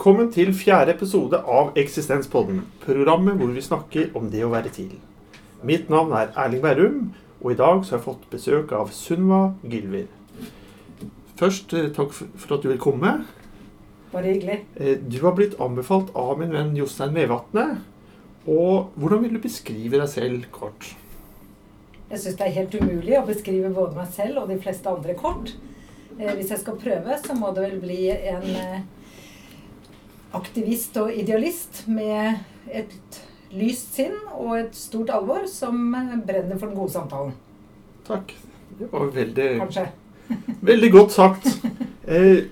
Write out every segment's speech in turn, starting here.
Velkommen til fjerde episode av Eksistenspodden, programmet hvor vi snakker om det å være til. Mitt navn er Erling Bærum, og i dag så har jeg fått besøk av Sunva Gylver. Først eh, takk for at du vil komme. Bare hyggelig. Eh, Du har blitt anbefalt av min venn Jostein Medvatne, Og hvordan vil du beskrive deg selv kort? Jeg syns det er helt umulig å beskrive både meg selv og de fleste andre kort. Eh, hvis jeg skal prøve, så må det vel bli en aktivist og idealist med et lyst sinn og et stort alvor som brenner for den gode samtalen. Takk. Det var veldig, Kanskje. veldig godt sagt. Eh,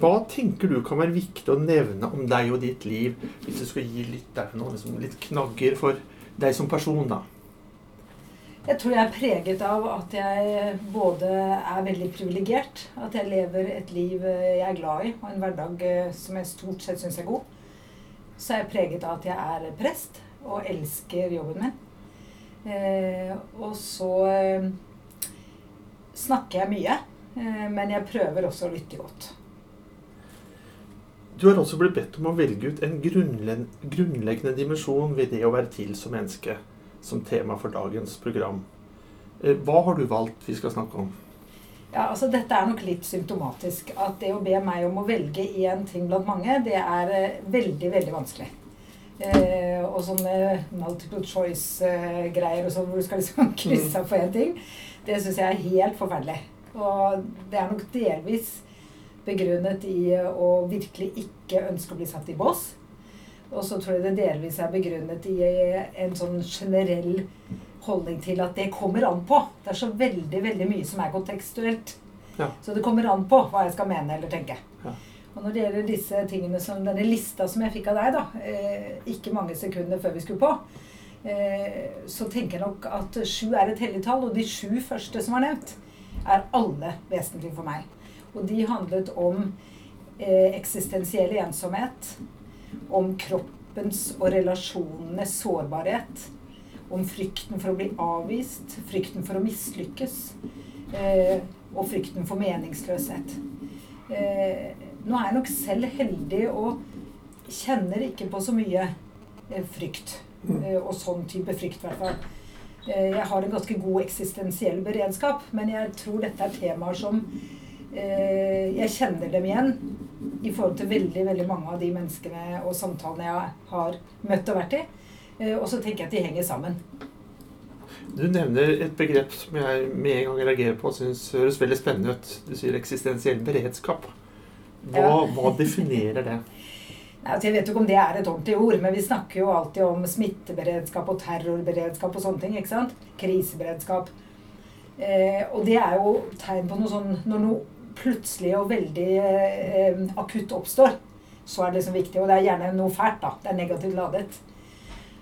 hva tenker du kan være viktig å nevne om deg og ditt liv, hvis du skal gi litt, der, noe, liksom, litt knagger for deg som person? da? Jeg tror jeg er preget av at jeg både er veldig privilegert, at jeg lever et liv eh, jeg er glad i, og en hverdag eh, som jeg stort sett syns er god. Så er jeg preget av at jeg er prest og elsker jobben min. Eh, og så eh, snakker jeg mye, eh, men jeg prøver også å lytte godt. Du har også blitt bedt om å velge ut en grunnleggende dimensjon ved det å være til som menneske, som tema for dagens program. Eh, Hva har du valgt vi skal snakke om? Ja, altså Dette er nok litt symptomatisk. At det å be meg om å velge én ting blant mange, det er eh, veldig, veldig vanskelig. Eh, og sånne multiple choice-greier og sånn hvor du skal liksom krysse av på én ting, det syns jeg er helt forferdelig. Og det er nok delvis begrunnet i å virkelig ikke ønske å bli satt i bås. Og så tror jeg det delvis er begrunnet i en sånn generell holdning til at det kommer an på. Det er så veldig veldig mye som er kontekstuelt. Ja. Så det kommer an på hva jeg skal mene eller tenke. Ja. Og når det gjelder disse tingene som denne lista som jeg fikk av deg, da, eh, ikke mange sekunder før vi skulle på, eh, så tenker jeg nok at sju er et hellig tall, og de sju første som var nevnt, er alle vesentlige for meg. Og de handlet om eh, eksistensiell ensomhet, om kroppens og relasjonenes sårbarhet, om frykten for å bli avvist, frykten for å mislykkes, eh, og frykten for meningsløshet. Eh, nå er jeg nok selv heldig og kjenner ikke på så mye eh, frykt. Eh, og sånn type frykt, i hvert fall. Eh, jeg har en ganske god eksistensiell beredskap, men jeg tror dette er temaer som eh, Jeg kjenner dem igjen i forhold til veldig veldig mange av de menneskene og samtalene jeg har møtt og vært i. Eh, og så tenker jeg at de henger sammen. Du nevner et begrep som jeg med en gang reagerer på og syns høres veldig spennende ut. Du sier eksistensiell beredskap. Hva, Ja. hva definerer det? Nei, altså jeg vet jo ikke om det er et ordentlig ord, men vi snakker jo alltid om smitteberedskap og terrorberedskap og sånne ting. ikke sant? Kriseberedskap. Eh, og det er jo tegn på noe sånn Når noe plutselig og veldig eh, akutt oppstår, så er det liksom viktig. Og det er gjerne noe fælt, da. Det er negativt ladet.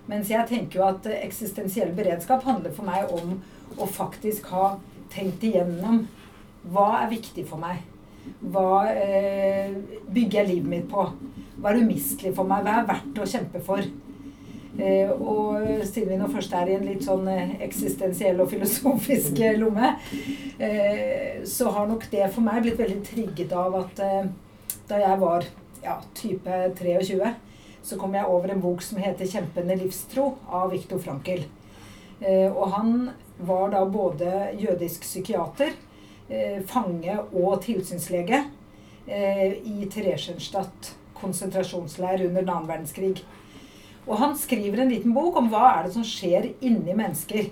Mens jeg tenker jo at eh, eksistensiell beredskap handler for meg om å faktisk ha tenkt igjennom hva er viktig for meg. Hva eh, bygger jeg livet mitt på? Hva er umistelig for meg? Hva er verdt å kjempe for? Eh, og siden vi nå først er i en litt sånn eh, eksistensiell og filosofisk eh, lomme, så har nok det for meg blitt veldig trigget av at da jeg var ja, type 23, så kom jeg over en bok som heter 'Kjempende livstro' av Viktor Frankel. Og han var da både jødisk psykiater, fange og tilsynslege i Theresienstadt konsentrasjonsleir under den annen verdenskrig. Og han skriver en liten bok om hva er det som skjer inni mennesker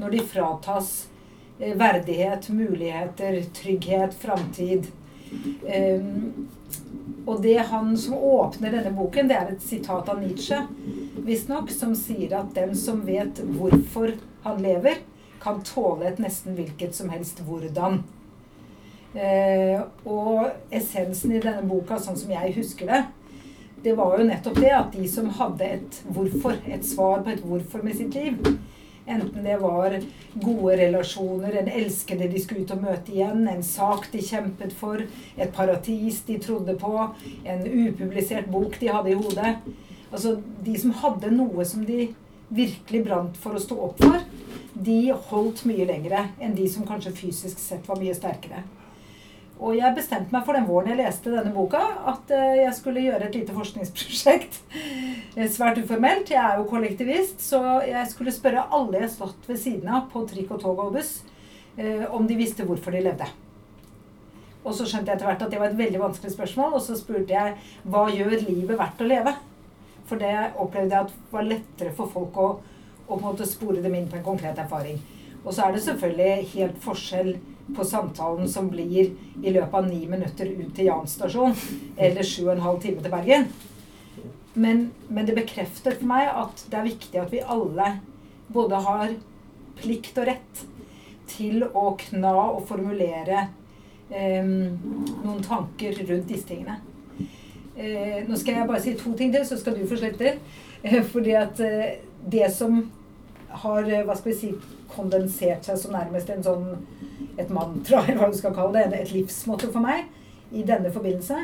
når de fratas eh, verdighet, muligheter, trygghet, framtid. Um, og det han som åpner denne boken, det er et sitat av Nietzsche, visstnok, som sier at den som vet hvorfor han lever, kan tåle et nesten hvilket som helst hvordan. Eh, og essensen i denne boka, sånn som jeg husker det, det var jo nettopp det at de som hadde et hvorfor, et svar på et hvorfor med sitt liv, enten det var gode relasjoner, en elskede de skulle ut og møte igjen, en sak de kjempet for, et paradis de trodde på, en upublisert bok de hadde i hodet Altså de som hadde noe som de virkelig brant for å stå opp for, de holdt mye lengre enn de som kanskje fysisk sett var mye sterkere. Og jeg bestemte meg for den våren jeg leste denne boka, at eh, jeg skulle gjøre et lite forskningsprosjekt. Eh, svært uformelt. Jeg er jo kollektivist, så jeg skulle spørre alle jeg stått ved siden av på trikk og tog og buss, eh, om de visste hvorfor de levde. Og så skjønte jeg etter hvert at det var et veldig vanskelig spørsmål, og så spurte jeg hva gjør livet verdt å leve? For det opplevde jeg at var lettere for folk å, å spore dem inn på en konkret erfaring. Og så er det selvfølgelig helt forskjell på samtalen som blir i løpet av ni minutter ut til Jan stasjon, eller sju og en halv time til Bergen. Men, men, det bekrefter for meg at det er viktig at vi alle både har plikt og rett til å kna og formulere eh, noen tanker rundt disse tingene. Eh, nå skal jeg bare si to ting til, så skal du få slette. Eh, fordi at eh, det som har eh, hva skal vi si, kondensert seg som nærmest en sånn, et mantra, eller hva du skal kalle det, et livsmotto for meg i denne forbindelse,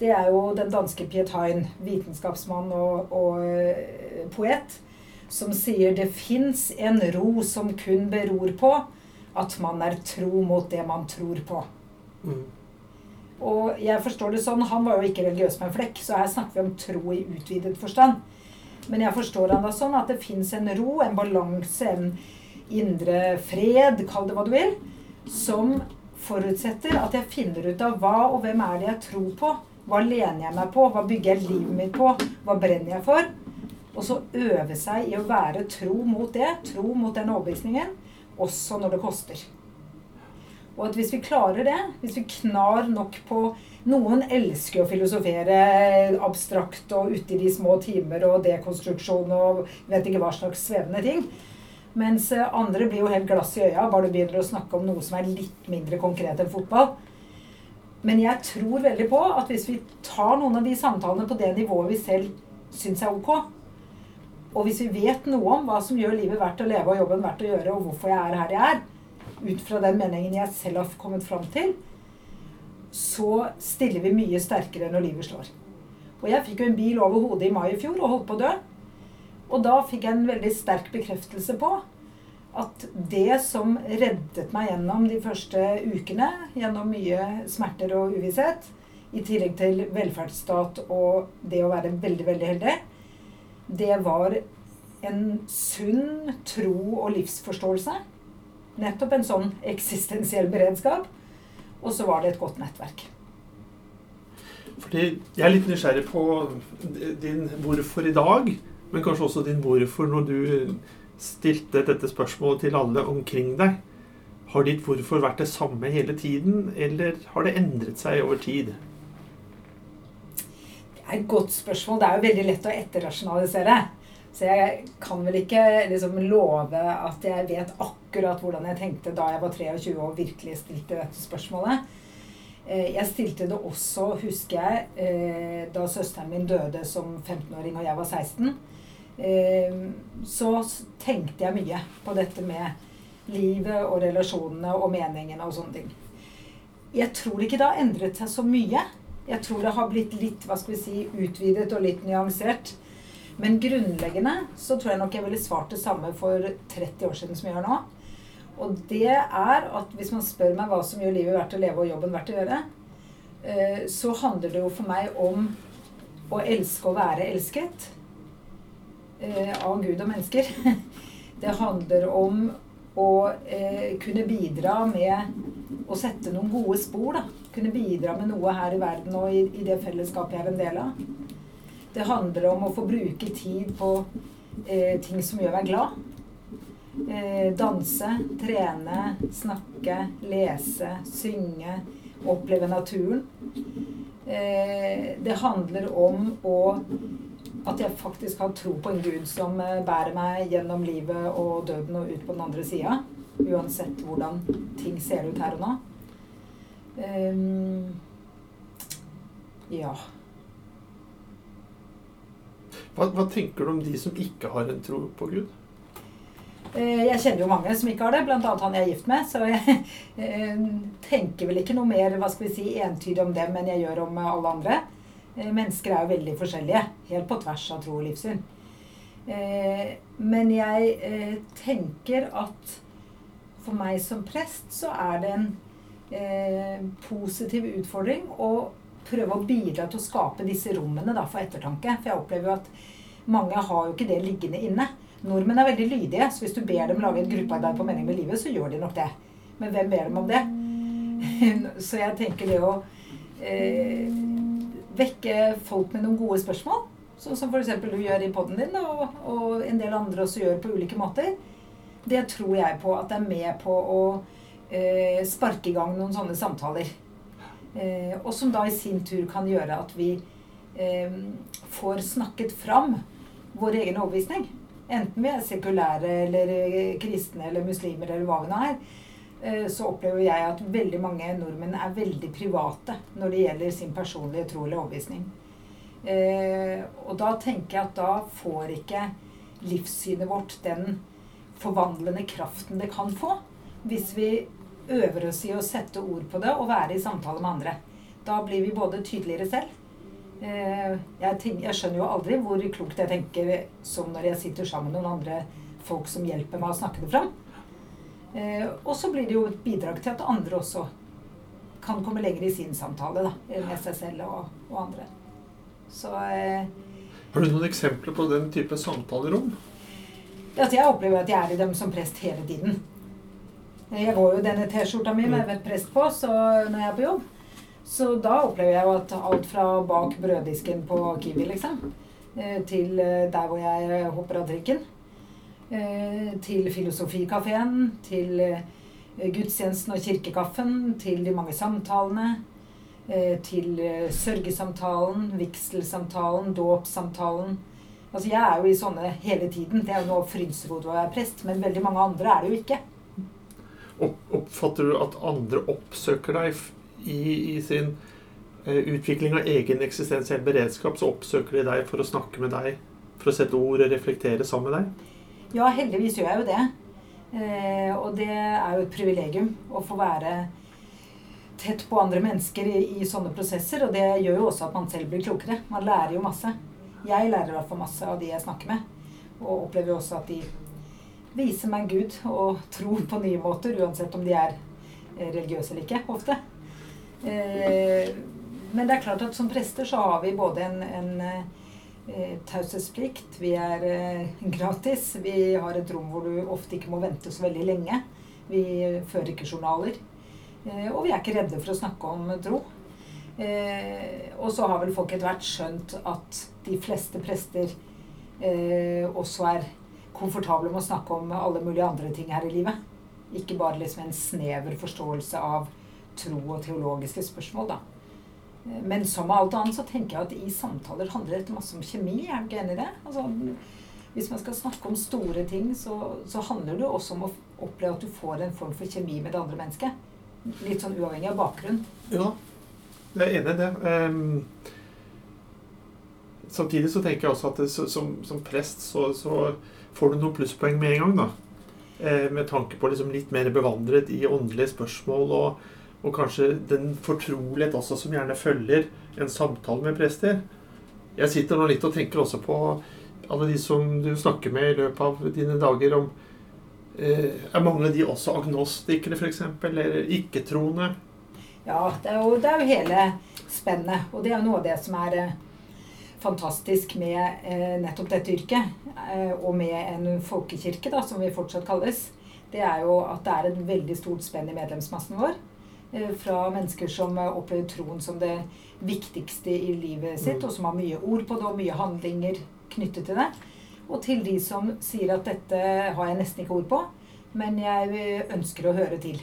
det er jo den danske Piet Hein, vitenskapsmann og, og uh, poet, som sier det fins en ro som kun beror på at man er tro mot det man tror på. Mm. Og jeg forstår det sånn, Han var jo ikke religiøs med en flekk, så her snakker vi om tro i utvidet forstand. Men jeg forstår han da sånn at det fins en ro, en balanse, en indre fred, kall det hva du vil, som forutsetter at jeg finner ut av hva og hvem er det jeg tror på. Hva lener jeg meg på? Hva bygger jeg livet mitt på? Hva brenner jeg for? Og så øve seg i å være tro mot det, tro mot den overbevisningen, også når det koster. Og at hvis vi klarer det, hvis vi knar nok på Noen elsker å filosofere abstrakt og ute i de små timer og dekonstruksjon og vet ikke hva slags svevende ting. Mens andre blir jo helt glass i øya bare du begynner å snakke om noe som er litt mindre konkret enn fotball. Men jeg tror veldig på at hvis vi tar noen av de samtalene på det nivået vi selv syns er ok, og hvis vi vet noe om hva som gjør livet verdt å leve og jobben verdt å gjøre, og hvorfor jeg er her jeg er, ut fra den meningen jeg selv har kommet fram til, så stiller vi mye sterkere når livet slår. Og jeg fikk jo en bil over hodet i mai i fjor og holdt på å dø. Og da fikk jeg en veldig sterk bekreftelse på at det som reddet meg gjennom de første ukene, gjennom mye smerter og uvisshet, i tillegg til velferdsstat og det å være veldig, veldig heldig, det var en sunn tro og livsforståelse Nettopp en sånn eksistensiell beredskap. Og så var det et godt nettverk. Fordi Jeg er litt nysgjerrig på din hvorfor i dag, men kanskje også din hvorfor når du stilte dette spørsmålet til alle omkring deg. Har ditt hvorfor vært det samme hele tiden, eller har det endret seg over tid? Det er et godt spørsmål. Det er jo veldig lett å etterrasjonalisere. Så jeg kan vel ikke liksom love at jeg vet akkurat hvordan jeg tenkte da jeg var 23 og virkelig stilte dette spørsmålet. Eh, jeg stilte det også, husker jeg, eh, da søsteren min døde som 15-åring og jeg var 16. Eh, så tenkte jeg mye på dette med livet og relasjonene og meningene og sånne ting. Jeg tror ikke det har endret seg så mye. Jeg tror det har blitt litt hva skal vi si, utvidet og litt nyansert. Men grunnleggende så tror jeg nok jeg ville svart det samme for 30 år siden som jeg gjør nå. Og det er at hvis man spør meg hva som gjør livet verdt å leve og jobben verdt å gjøre, eh, så handler det jo for meg om å elske å være elsket av Gud og mennesker. Det handler om å eh, kunne bidra med å sette noen gode spor. da. Kunne bidra med noe her i verden og i, i det fellesskapet jeg er en del av. Det handler om å få bruke tid på eh, ting som gjør meg glad. Eh, danse, trene, snakke, lese, synge, oppleve naturen. Eh, det handler om å, at jeg faktisk har tro på en gud som eh, bærer meg gjennom livet og døden og ut på den andre sida. Uansett hvordan ting ser ut her og nå. Um, ja. Hva, hva, tenker du om de som ikke har en tro på Gud? Eh, jeg kjenner jo mange som ikke har det, bl.a. han jeg er gift med. Så jeg eh, tenker vel ikke noe mer hva skal vi si, entydig om dem enn jeg gjør om alle andre. Eh, mennesker er jo veldig forskjellige, helt på tvers av tro og livssyn. Men jeg tenker at for meg som prest så er det en eh, positiv utfordring å prøve å bidra til å skape disse rommene for ettertanke. For jeg opplever jo at mange har jo ikke det liggende inne. Nordmenn er veldig lydige, så hvis du ber dem lage et gruppearbeid på mening med livet, så gjør de nok det. Men hvem ber dem om det? så jeg tenker det å eh, vekke folk med noen gode spørsmål, sånn som f.eks. du gjør i poden din, og, og, en del andre også gjør på ulike måter, det tror jeg på at det er med på å eh, sparke i gang noen sånne samtaler. Eh, og som da i sin tur kan gjøre at vi eh, får snakket fram vår egen overbevisning. Enten vi er sekulære eller eh, kristne eller muslimer eller hva vi nå er. Eh, så opplever jeg at veldig mange nordmenn er veldig private når det gjelder sin personlige tro eller overbevisning. Eh, og da tenker jeg at da får ikke livssynet vårt den forvandlende kraften det kan få hvis vi øver oss i å sette ord på det og være i samtale med andre. Da blir vi både tydeligere selv. Eh, jeg, tenker, jeg, skjønner jo aldri hvor klokt jeg tenker som når jeg sitter sammen med noen andre folk som hjelper meg å snakke det fram. Eh, og så blir det jo et bidrag til at andre også kan komme lenger i sin samtale da, med seg selv og, og andre. Så eh, Har du noen eksempler på den type samtalerom? Altså jeg opplever at jeg er i dem som prest hele tiden. Jeg går jo denne T-skjorta mi med et prest på så når jeg er på jobb. Så da opplever jeg jo at alt fra bak brøddisken på Kiwi, liksom, eh, til eh, der hvor jeg hopper av trikken, eh, til Filosofikafeen, til gudstjenesten og kirkekaffen, til de mange samtalene, til sørgesamtalen, vigselsamtalen, dåpssamtalen. Altså Jeg er jo i sånne hele tiden. Det er jo nå frynsegodt å være prest, men veldig mange andre er det jo ikke. Oppfatter du at andre oppsøker deg i, i sin utvikling av egen eksistensiell beredskap? Så oppsøker de deg for å snakke med deg, for å sette ord og reflektere sammen med deg? Ja, heldigvis gjør jeg jo det. Eh, og det er jo et privilegium å få være tett på andre mennesker i, i, sånne prosesser. Og det gjør jo også at man selv blir klokere. Man lærer jo masse. Jeg lærer i hvert fall masse av de jeg snakker med. Og opplever jo også at de viser meg Gud og tro på nye måter, uansett om de er eh, religiøse eller ikke, ofte. Eh, men det er klart at som prester så har vi både en, en eh, taushetsplikt, vi er gratis, vi har et rom hvor du ofte ikke må vente så veldig lenge. Vi fører ikke journaler. og vi er ikke redde for å snakke om tro. og så har vel folk etter hvert skjønt at de fleste prester også er komfortable med å snakke om alle mulige andre ting her i livet. Ikke bare liksom en snever forståelse av tro og teologiske spørsmål, da. Men som med alt annet så tenker jeg at i samtaler handler dette masse om kjemi. Er du ikke enig i det? Altså, hvis man skal snakke om store ting, så, så handler det også om å oppleve at du får en form for kjemi med det andre mennesket. Litt sånn uavhengig av bakgrunn. Ja, jeg er enig i det. Um, samtidig så tenker jeg også at det, som, som, prest så, så får du noen plusspoeng med en gang. da. Eh, med tanke på liksom litt mer bevandret i åndelige spørsmål, og, og, kanskje den fortrolighet også som gjerne følger en samtale med prester. Jeg sitter nå litt og tenker også på alle de som du snakker med i løpet av dine dager. om eh, Er mange av de også agnostikere, f.eks., eller ikke-troende? Ja, det er, jo, det er jo hele spennet. Og det er noe av det som er eh, fantastisk med eh, nettopp dette yrket, eh, og med en folkekirke, da, som vi fortsatt kalles, det er jo at det er et veldig stort spenn i medlemsmassen vår. Eh, fra mennesker som opplever troen som det viktigste i livet sitt, og som har mye ord på det og mye handlinger knyttet til det. Og til de som sier at dette har jeg nesten ikke ord på, men jeg ønsker å høre til.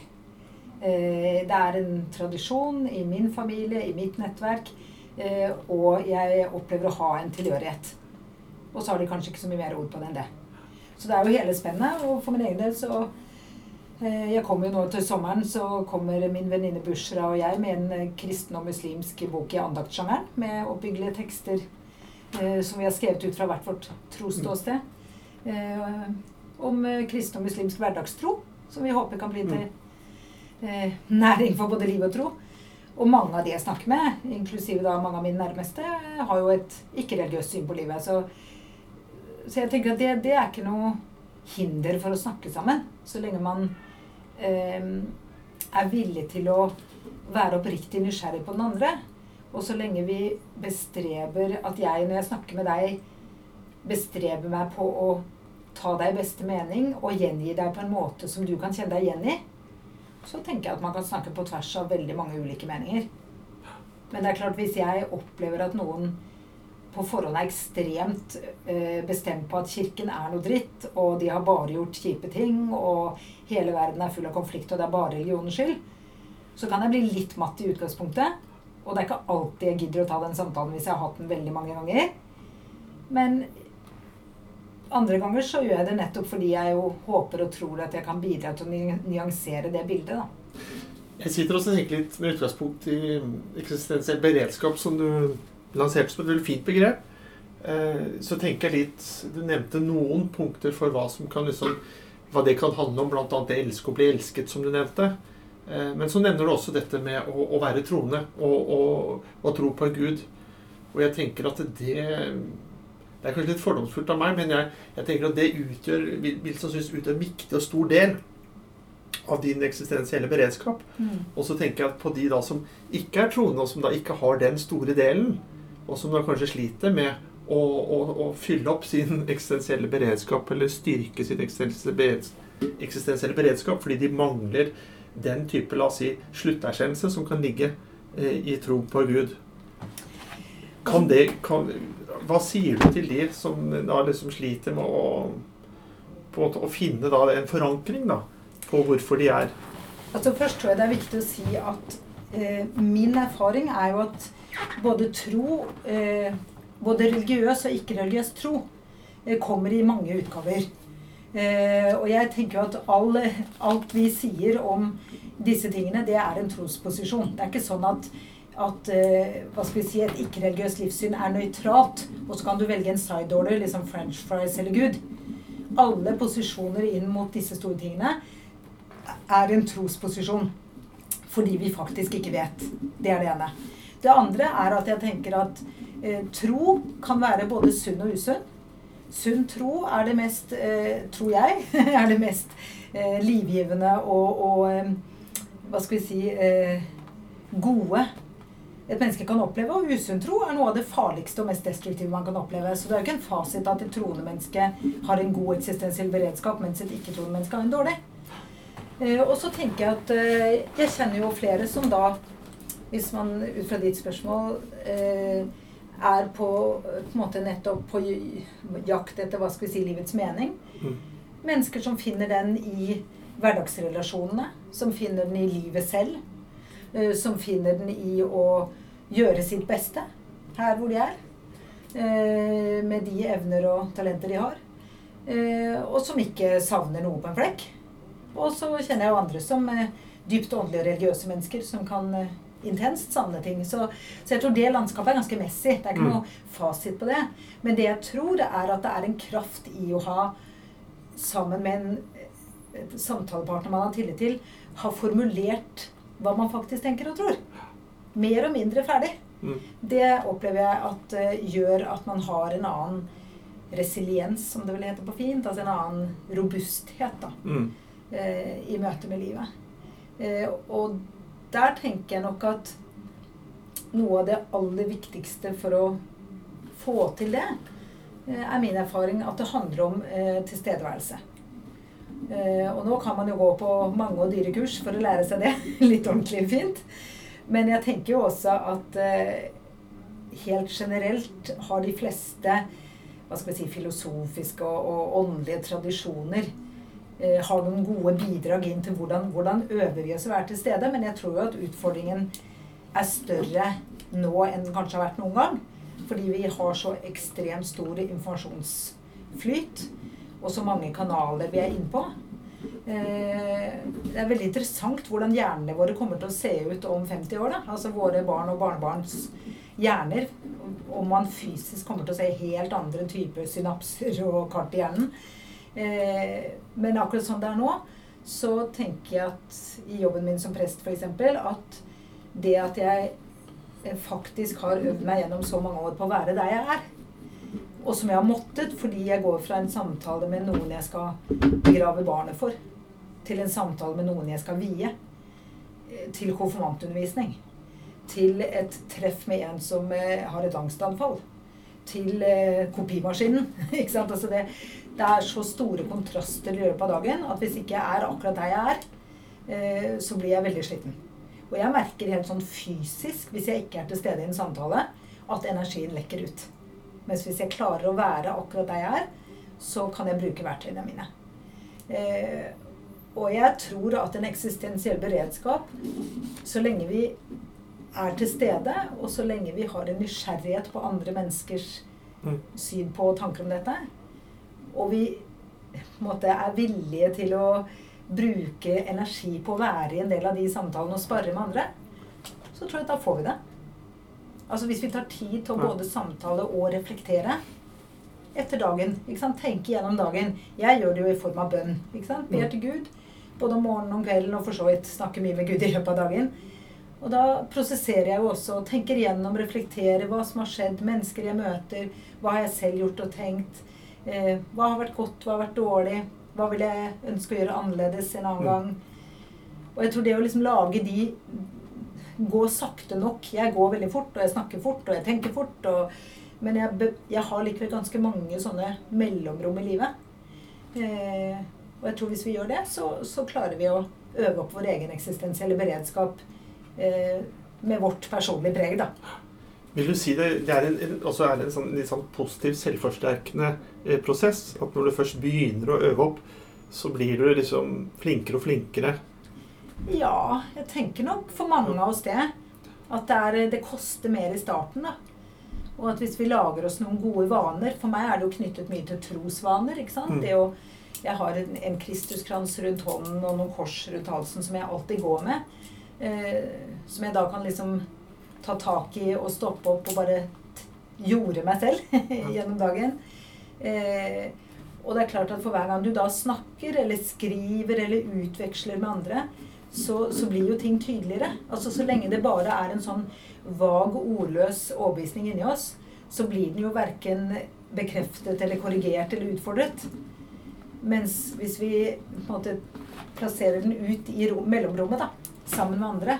Eh, det er en tradisjon i min familie, i mitt nettverk, Eh, og jeg opplever å ha en tilhørighet. Og så har de kanskje ikke så mye mer ord på det enn det. Så det er jo hele spennet. Og for min egen del så eh, Jeg kommer jo nå til sommeren, så kommer min venninne Bushra og jeg med en eh, kristen og muslimsk bok i andaktsjangeren med oppbyggelige tekster som vi har skrevet ut fra hvert vårt trosståsted. Om kristen og muslimsk hverdagstro, som vi håper kan bli til næring for både liv og tro. Og mange av de jeg snakker med, inklusive da mange av mine nærmeste, har jo et ikke-religiøst syn på livet. Så, så, jeg tenker at det, det, er ikke noe hinder for å snakke sammen. Så lenge man eh, er villig til å være oppriktig nysgjerrig på den andre. Og så lenge vi bestreber at jeg, når jeg snakker med deg, bestreber meg på å ta deg i beste mening og gjengi deg på en måte som du kan kjenne deg igjen i, så tenker jeg at man kan snakke på tvers av veldig mange ulike meninger. Men det er klart, hvis jeg opplever at noen på forhånd er ekstremt eh, bestemt på at Kirken er noe dritt, og de har bare gjort kjipe ting, og hele verden er full av konflikt, og det er bare religionens skyld, så kan jeg bli litt matt i utgangspunktet. Og det er ikke alltid jeg gidder å ta den samtalen hvis jeg har hatt den veldig mange ganger. Men andre ganger så gjør jeg det nettopp fordi jeg jo håper og tror at jeg kan bidra til å nyansere det bildet. da. Jeg sitter og tenker litt med utgangspunkt i eksistensiell beredskap, som du lanserte som et veldig fint begrep. Eh, så tenker jeg litt Du nevnte noen punkter for hva som kan liksom hva det kan handle om, bl.a. det elske og bli elsket, som du nevnte. Eh, men så nevner du også dette med å, å være troende og, og, og, tro på Gud. Og jeg tenker at det Det er kanskje litt fordomsfullt av meg, men jeg, jeg tenker at det utgjør, vil, vil sannsynligvis utgjøre en viktig og stor del av din eksistensielle beredskap. Mm. Og så tenker jeg at på de da som ikke er troende, og som da ikke har den store delen, og som da kanskje sliter med å, å, å fylle opp sin eksistensielle beredskap, eller styrke sin eksistensielle beredskap, fordi de mangler den type la oss si, slutterkjennelse som kan ligge eh, i tro på Gud. Kan det, kan, hva sier du til de som da liksom sliter med å, måte, å finne da en forankring da, på hvorfor de er Altså Først tror jeg det er viktig å si at eh, min erfaring er jo at både tro eh, Både religiøs og ikke-religiøs tro eh, kommer i mange utgaver. Eh, og jeg tenker jo at all, alt vi sier om disse tingene, det er en trosposisjon. Det er ikke sånn at, at eh, hva skal vi si, et ikke-religiøst livssyn er nøytralt, og så kan du velge en side order, liksom French fries eller Gud. Alle posisjoner inn mot disse store tingene er en trosposisjon. Fordi vi faktisk ikke vet. Det er det ene. Det andre er at jeg tenker at eh, tro kan være både sunn og usunn. Sunn tro er det mest, eh, tror jeg, er det mest eh, livgivende og, og eh, Hva skal vi si eh, gode et menneske kan oppleve. Og usunn tro er noe av det farligste og mest destruktive man kan oppleve. Så det er jo ikke en fasit at et troende menneske har en god eksistensiell beredskap, mens et ikke-troende menneske har en dårlig. Eh, og så tenker jeg at jeg kjenner jo flere som da, hvis man ut fra ditt spørsmål eh, er på, på måte nettopp på jakt etter hva skal vi si, livets mening. Mm. Mennesker som finner den i hverdagsrelasjonene, som finner den i livet selv. Eh, som finner den i å gjøre sitt beste her hvor de er. Eh, med de evner og talenter de har. Uh, og som ikke savner noe på en flekk. Og så kjenner jeg jo andre som dypt åndelige og religiøse mennesker som kan intenst samle ting. Så, så, jeg tror det landskapet er ganske messig. Det er ikke mm. noe fasit på det. Men det jeg tror, det er at det er en kraft i å ha, sammen med en samtalepartner man har tillit til, ha formulert hva man faktisk tenker og tror. Mer og mindre ferdig. Mm. Det opplever jeg at uh, gjør at man har en annen resiliens, som det vil hete på fint. Altså en annen robusthet da, mm. uh, i møte med livet. Uh, og der tenker jeg nok at noe av det aller viktigste for å få til det, eh, er min erfaring at det handler om eh, tilstedeværelse. Eh, og nå kan man jo gå på mange og dyre kurs for å lære seg det. Litt ordentlig fint. Men jeg tenker jo også at helt generelt har de fleste hva skal vi si, filosofiske og, og åndelige tradisjoner Eh, har noen gode bidrag inn til hvordan, hvordan øver vi oss å være til stede. Men jeg tror jo at utfordringen er større nå enn den kanskje har vært noen gang. Fordi vi har så ekstremt stor informasjonsflyt, og så mange kanaler vi er inne på. Eh, det er veldig interessant hvordan hjernene våre kommer til å se ut om 50 år. Da. Altså våre barn og barnebarns hjerner. Om man fysisk kommer til å se helt andre typer synapser og kart i hjernen. Eh, men akkurat sånn det er nå, så tenker jeg at i jobben min som prest f.eks. at det at jeg eh, faktisk har øvd meg gjennom så mange år på å være der jeg er, og som jeg har måttet fordi jeg går fra en samtale med noen jeg skal begrave barnet for, til en samtale med noen jeg skal vie. til konfirmantundervisning. Til et treff med en som eh, har et angstanfall. Til eh, kopimaskinen. ikke sant? Altså det, det er så store kontraster i løpet av dagen at hvis ikke jeg er akkurat der jeg er, eh, så blir jeg veldig sliten. Og jeg merker helt sånn fysisk, hvis jeg ikke er til stede i en samtale, at energien lekker ut. Mens hvis jeg klarer å være akkurat der jeg er, så kan jeg bruke verktøyene mine. Eh, og jeg tror at en eksistensiell beredskap, så lenge vi er til stede, og så lenge vi har en nysgjerrighet på andre menneskers Mm. syn på og tanker om dette, og vi måte, er villige til å bruke energi på å være i en del av de samtalene og spare med andre, så tror jeg at da får vi det. Altså Hvis vi tar tid til å både samtale og reflektere etter dagen. ikke sant? Tenke gjennom dagen. Jeg gjør det jo i form av bønn. ikke sant? Ber Mm. til Gud. Både om morgenen og om kvelden, og for så vidt snakker mye med Gud i løpet av dagen. Og da prosesserer jeg jo også, tenker gjennom, reflekterer hva som har skjedd, mennesker jeg møter, hva har jeg selv gjort og tenkt, eh, hva har vært godt, hva har vært dårlig, hva vil jeg ønske å gjøre annerledes en annen Mm. gang. Og jeg tror det å liksom lage de Gå sakte nok. Jeg går veldig fort, og jeg snakker fort, og jeg tenker fort. Og, men jeg, jeg har likevel ganske mange sånne mellomrom i livet. Eh, og jeg tror hvis vi gjør det, så, så klarer vi å øve opp vår egen eksistensielle beredskap eh, med vårt personlige preg, da. Vil du si det, det er en, også er det en sånn, litt sånn positiv, selvforsterkende eh, prosess? At når du først begynner å øve opp, så blir du liksom flinkere og flinkere? Ja, jeg tenker nok for mange av oss det. At det, er, det koster mer i starten, da. Og at hvis vi lager oss noen gode vaner For meg er det jo knyttet mye til trosvaner. ikke sant? Mm. Det å, jeg har en, en Kristuskrans rundt hånden og noen kors rundt halsen som jeg alltid går med. Eh, som jeg da kan liksom ta tak i og stoppe opp og bare gjorde meg selv gjennom dagen. Eh, og det er klart at for hver gang du da snakker eller skriver eller utveksler med andre, så, så blir jo ting tydeligere. Altså Så lenge det bare er en sånn vag ordløs overbevisning inni oss, så blir den jo verken bekreftet eller korrigert eller utfordret. Mens hvis vi på en måte plasserer den ut i rom, mellomrommet, da, sammen med andre,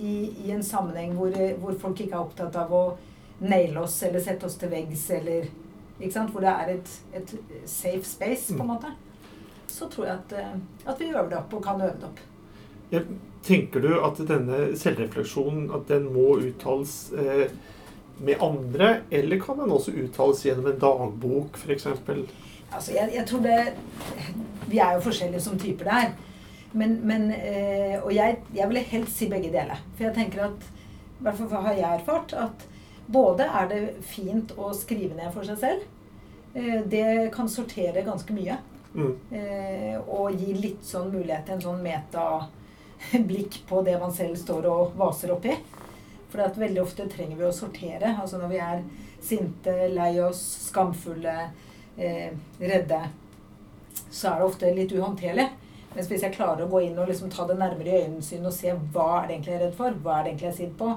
i, i en sammenheng hvor, hvor folk ikke er opptatt av å naile oss eller sette oss til veggs, eller hvor det er et, et safe space, på en måte, så tror jeg at, eh, at vi øver det opp og kan øve det opp. Ja, tenker du at denne selvrefleksjonen at den må uttales eh, med andre, eller kan den også uttales gjennom en dagbok, f.eks.? Altså, jeg, jeg tror det Vi er jo forskjellige som typer der. Men, men eh, Og jeg, jeg ville helst si begge deler. For jeg tenker at I hvert fall har jeg erfart at både er det fint å skrive ned for seg selv. Eh, det kan sortere ganske mye. Mm. Eh, og gi litt sånn mulighet til en sånn metablikk på det man selv står og vaser oppi. For at veldig ofte trenger vi å sortere. Altså når vi er sinte, lei oss, skamfulle, eh, redde, så er det ofte litt uhåndterlig. Mens hvis jeg klarer å gå inn og liksom ta det nærmere i øyensyn og se hva er det egentlig jeg er redd for, hva er det egentlig jeg er sint på,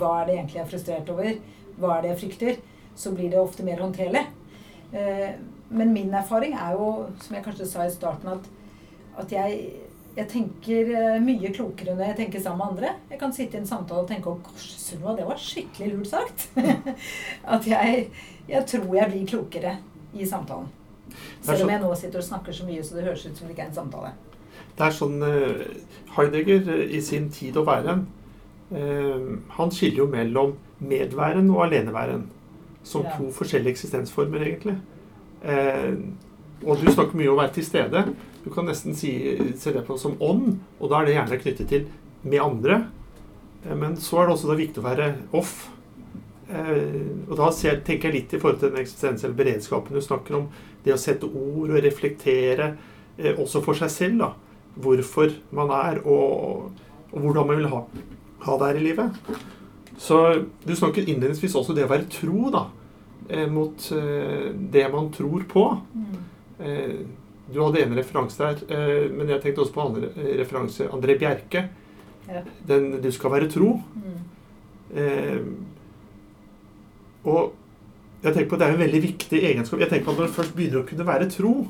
hva er det egentlig jeg er frustrert over, hva er det jeg frykter, så blir det ofte mer håndterlig. Eh, men min erfaring er jo, som jeg kanskje sa i starten, at, at jeg, jeg tenker eh, mye klokere når jeg tenker sammen med andre. Jeg kan sitte i en samtale og tenke at Sunniva, det var skikkelig lurt sagt. at jeg, jeg tror jeg blir klokere i samtalen. Selv om jeg nå sitter og snakker så mye så det høres ut som det ikke er en samtale. Det er sånn eh, Heidegger eh, i sin tid og væren eh, Han skiller jo mellom medværen og aleneværen som to forskjellige eksistensformer, egentlig. Og du snakker mye om å være til stede. Du kan nesten si, se det på som ånd, og da er det gjerne knyttet til med andre. Men så er det også da viktig å være off. Og da tenker jeg litt i forhold til den eksistensielle beredskapen du snakker om. Det å sette ord og reflektere også for seg selv. da, Hvorfor man er, og, og hvordan man vil ha, ha det her i livet. Så Du snakket innledningsvis også det å være tro da, eh, mot eh, det man tror på. Mm. du hadde en referanse der, eh, men jeg tenkte også på andre eh, referanse. André Bjerke. Ja. Den 'Du skal være tro'. Mm. Eh, og jeg tenker på at Det er en veldig viktig egenskap. Jeg tenker på at Når du først begynner å kunne være tro,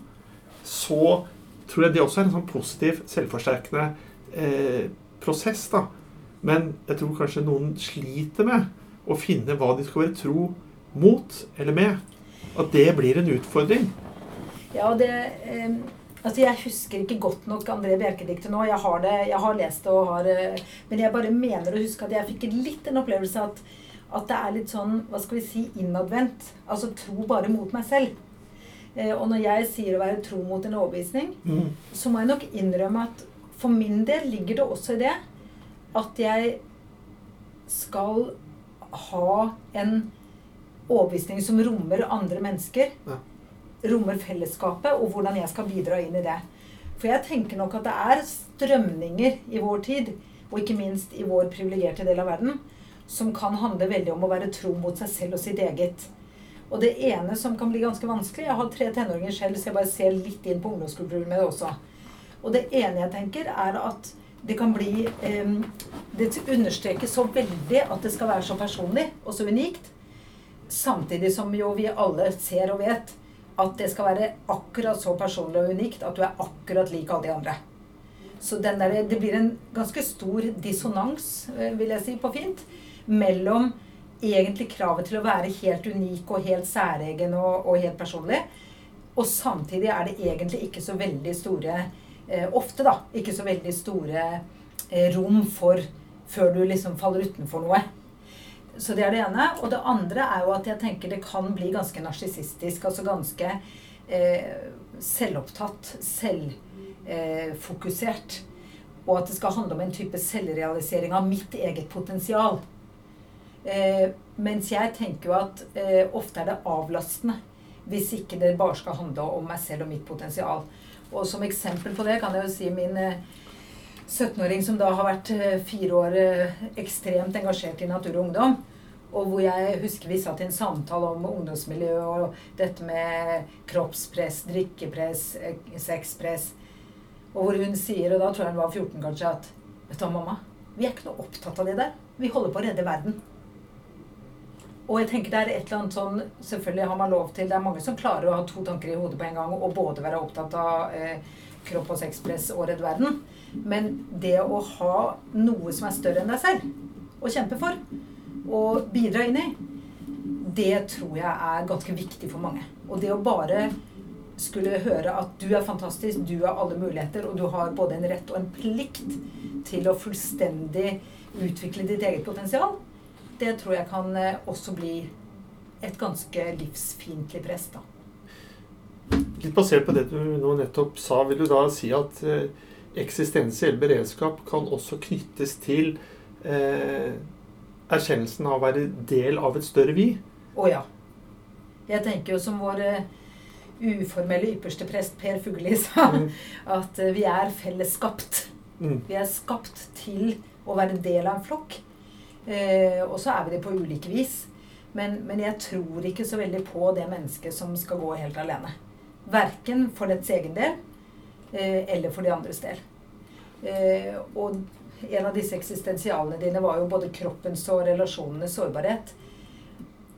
så tror jeg det også er en sånn positiv, selvforsterkende eh, prosess. da, Men jeg tror kanskje noen sliter med å finne hva de skal være tro mot eller med. At det blir en utfordring. Ja, det eh, Altså, Jeg husker ikke godt nok André Bjerke-diktet nå. Jeg har, det, jeg har lest det og har eh, Men jeg bare mener å huske at jeg fikk litt en opplevelse at, at det er litt sånn, hva skal vi si, innadvendt. Altså tro bare mot meg selv. Eh, og når jeg sier å være tro mot en overbevisning, Mm. så må jeg nok innrømme at for min del ligger det også i det at jeg skal ha en overbevisning som rommer andre mennesker. Ja. Rommer fellesskapet, og hvordan jeg skal bidra inn i det. For jeg tenker nok at det er strømninger i vår tid, og ikke minst i vår privilegerte del av verden, som kan handle veldig om å være tro mot seg selv og sitt eget. Og det ene som kan bli ganske vanskelig Jeg har tre tenåringer selv, så jeg bare ser litt inn på ungdomskulturen med det også. Og det ene jeg tenker, er at det kan bli eh, Det understreker så veldig at det skal være så personlig og så unikt. Samtidig som jo vi alle ser og vet at det skal være akkurat så personlig og unikt at du er akkurat lik alle de andre. Så der, det blir en ganske stor dissonans, eh, vil jeg si på fint, mellom egentlig kravet til å være helt unik og helt særegen og, og helt personlig, og samtidig er det egentlig ikke så veldig store eh, Ofte, da. Ikke så veldig store eh, rom for før du liksom faller utenfor noe. Så det er det ene. Og det andre er jo at jeg tenker det kan bli ganske narsissistisk. Altså ganske eh, selvopptatt, selvfokusert. og at det skal handle om en type selvrealisering av mitt eget potensial. Eh, mens jeg tenker jo at eh, ofte er det avlastende hvis ikke det bare skal handle om meg selv og mitt potensial. Og som eksempel på det kan jeg jo si min eh, 17-åring som da har vært eh, fire år eh, ekstremt engasjert i Natur og Ungdom. Og hvor jeg husker vi satt i en samtale om ungdomsmiljø og dette med kroppspress, drikkepress, eh, sexpress. Og hvor hun sier, og da tror jeg hun var 14 kanskje, at Vet du hva, mamma? Vi er ikke noe opptatt av det der. Vi holder på å redde verden. Og jeg tenker det er et eller annet sånn Selvfølgelig har man lov til Det er mange som klarer å ha to tanker i hodet på en gang og både være opptatt av eh, kropp og sexpress og redd verden. Men det å ha noe som er større enn deg selv å kjempe for og bidra inn i, det tror jeg er ganske viktig for mange. Og det å bare skulle høre at du er fantastisk, du har alle muligheter, og du har både en rett og en plikt til å fullstendig utvikle ditt eget potensial, det tror jeg kan eh, også bli et ganske livsfiendtlig press, da. Litt basert på det du nå nettopp sa, vil du da si at eh, eksistensiell beredskap kan også knyttes til eh, erkjennelsen av å være del av et større vi? Å ja. Jeg tenker jo som vår eh, uformelle ypperste prest Per Fugelli sa, Mm. at vi er fellesskapt. Mm. Vi er skapt til å være del av en flokk. Eh, og så er vi det på ulike vis. Men, men jeg tror ikke så veldig på det mennesket som skal gå helt alene. Verken for dets egen del eh, eller for de andres del. Eh, og en av disse eksistensialene dine var jo både kroppens og relasjonenes sårbarhet.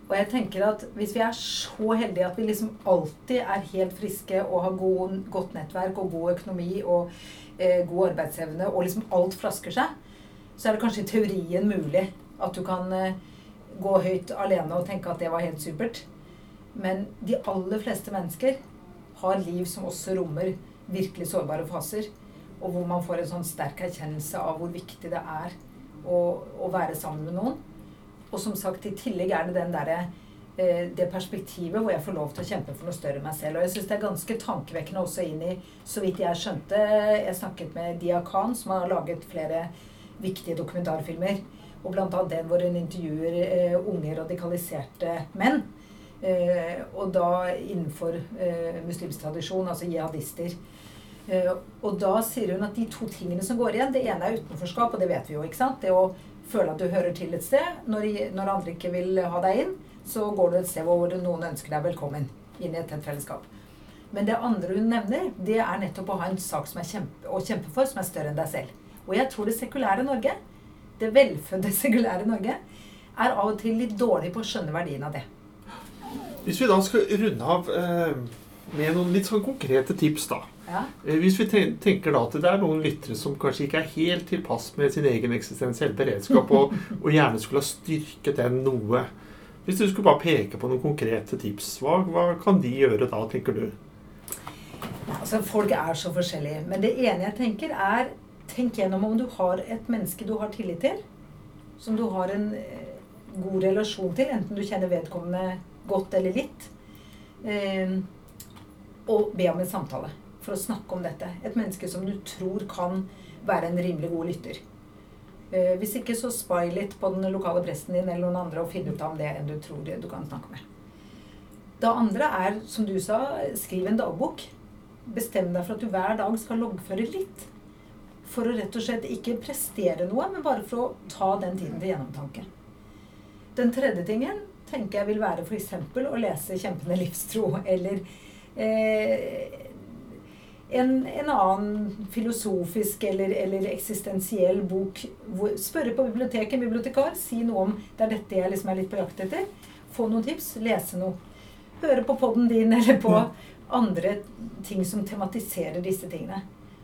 Og jeg tenker at hvis vi er så heldige at vi liksom alltid er helt friske og har god, godt nettverk og god økonomi og eh, god arbeidsevne, og liksom alt flasker seg, så er det kanskje i teorien mulig at du kan eh, gå høyt alene og tenke at det var helt supert. Men de aller fleste mennesker har liv som også rommer virkelig sårbare faser. Og hvor man får en sånn sterk erkjennelse av hvor viktig det er å, å være sammen med noen. Og som sagt, i tillegg er det den derre eh, det perspektivet hvor jeg får lov til å kjempe for noe større enn meg selv. Og jeg syns det er ganske tankevekkende også inn i, så vidt jeg skjønte Jeg snakket med Dia Khan, som har laget flere viktige dokumentarfilmer. Og annet den hvor hun intervjuer eh, unge radikaliserte menn. Eh, og da innenfor eh, muslimsk tradisjon, altså jihadister. Eh, og da sier hun at de to tingene som går igjen, det ene er utenforskap, og det vet vi jo. ikke sant? Det å føle at du hører til et sted. Når, når andre ikke vil ha deg inn, så går du et sted hvor noen ønsker deg velkommen inn i et tett fellesskap. Men det andre hun nevner, det er nettopp å ha en sak som er kjempe, å kjempe for, som er større enn deg selv. Og jeg tror det sekulære Norge, det velfødde sekulære Norge, er av og til litt dårlig på å skjønne verdien av det. Hvis vi da skal runde av eh, med noen litt sånn konkrete tips, da. Ja. Eh, Hvis vi tenker da at det er noen lyttere som kanskje ikke er helt tilpass med sin egen eksistensielle beredskap, og, og gjerne skulle ha styrket den noe. Hvis du skulle bare peke på noen konkrete tips, hva, hva kan de gjøre da, tenker du? Altså, Folk er så forskjellige. Men det ene jeg tenker, er Tenk gjennom om du har et menneske du har tillit til. Som du har en eh, god relasjon til, enten du kjenner vedkommende godt eller litt. Eh, og be om en samtale for å snakke om dette. Et menneske som du tror kan være en rimelig god lytter. Eh, hvis ikke, så spy litt på den lokale presten din eller noen andre og finn ut av om det er en du tror du kan snakke med. Det andre er, som du sa, skriv en dagbok. Bestem deg for at du hver dag skal loggføre litt. For å rett og slett ikke prestere noe, men bare for å ta den tiden til gjennomtanke. Den tredje tingen tenker jeg vil være f.eks. å lese 'Kjempende livstro' eller eh, en, en annen filosofisk eller, eller eksistensiell bok. Hvor, spørre på biblioteket, en bibliotekar, si noe om det er dette jeg liksom er litt på jakt etter. Få noen tips, lese noe. Høre på podden din eller på andre ting som tematiserer disse tingene.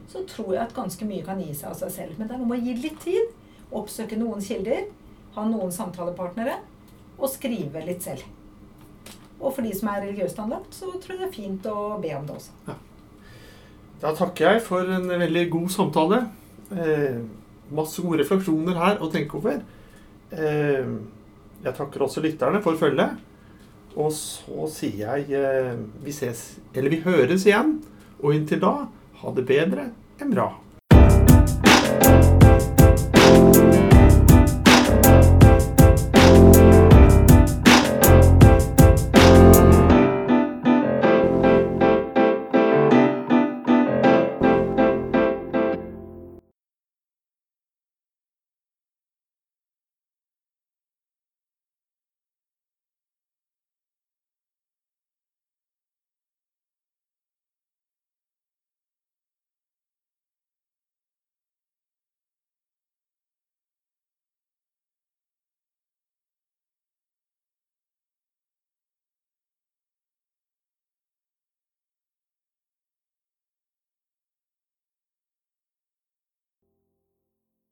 Så tror jeg at ganske mye kan gi seg av seg selv. Men det er noe med å gi litt tid. Oppsøke noen kilder. Ha noen samtalepartnere. Og skrive litt selv. Og for de som er religiøst anlagt, så tror jeg det er fint å be om det også. Da takker jeg for en veldig god samtale. Eh, masse gode refleksjoner her å tenke over. Eh, jeg takker også lytterne for følget. Og så sier jeg eh, vi ses, eller vi høres igjen. Og inntil da, ha det bedre enn bra.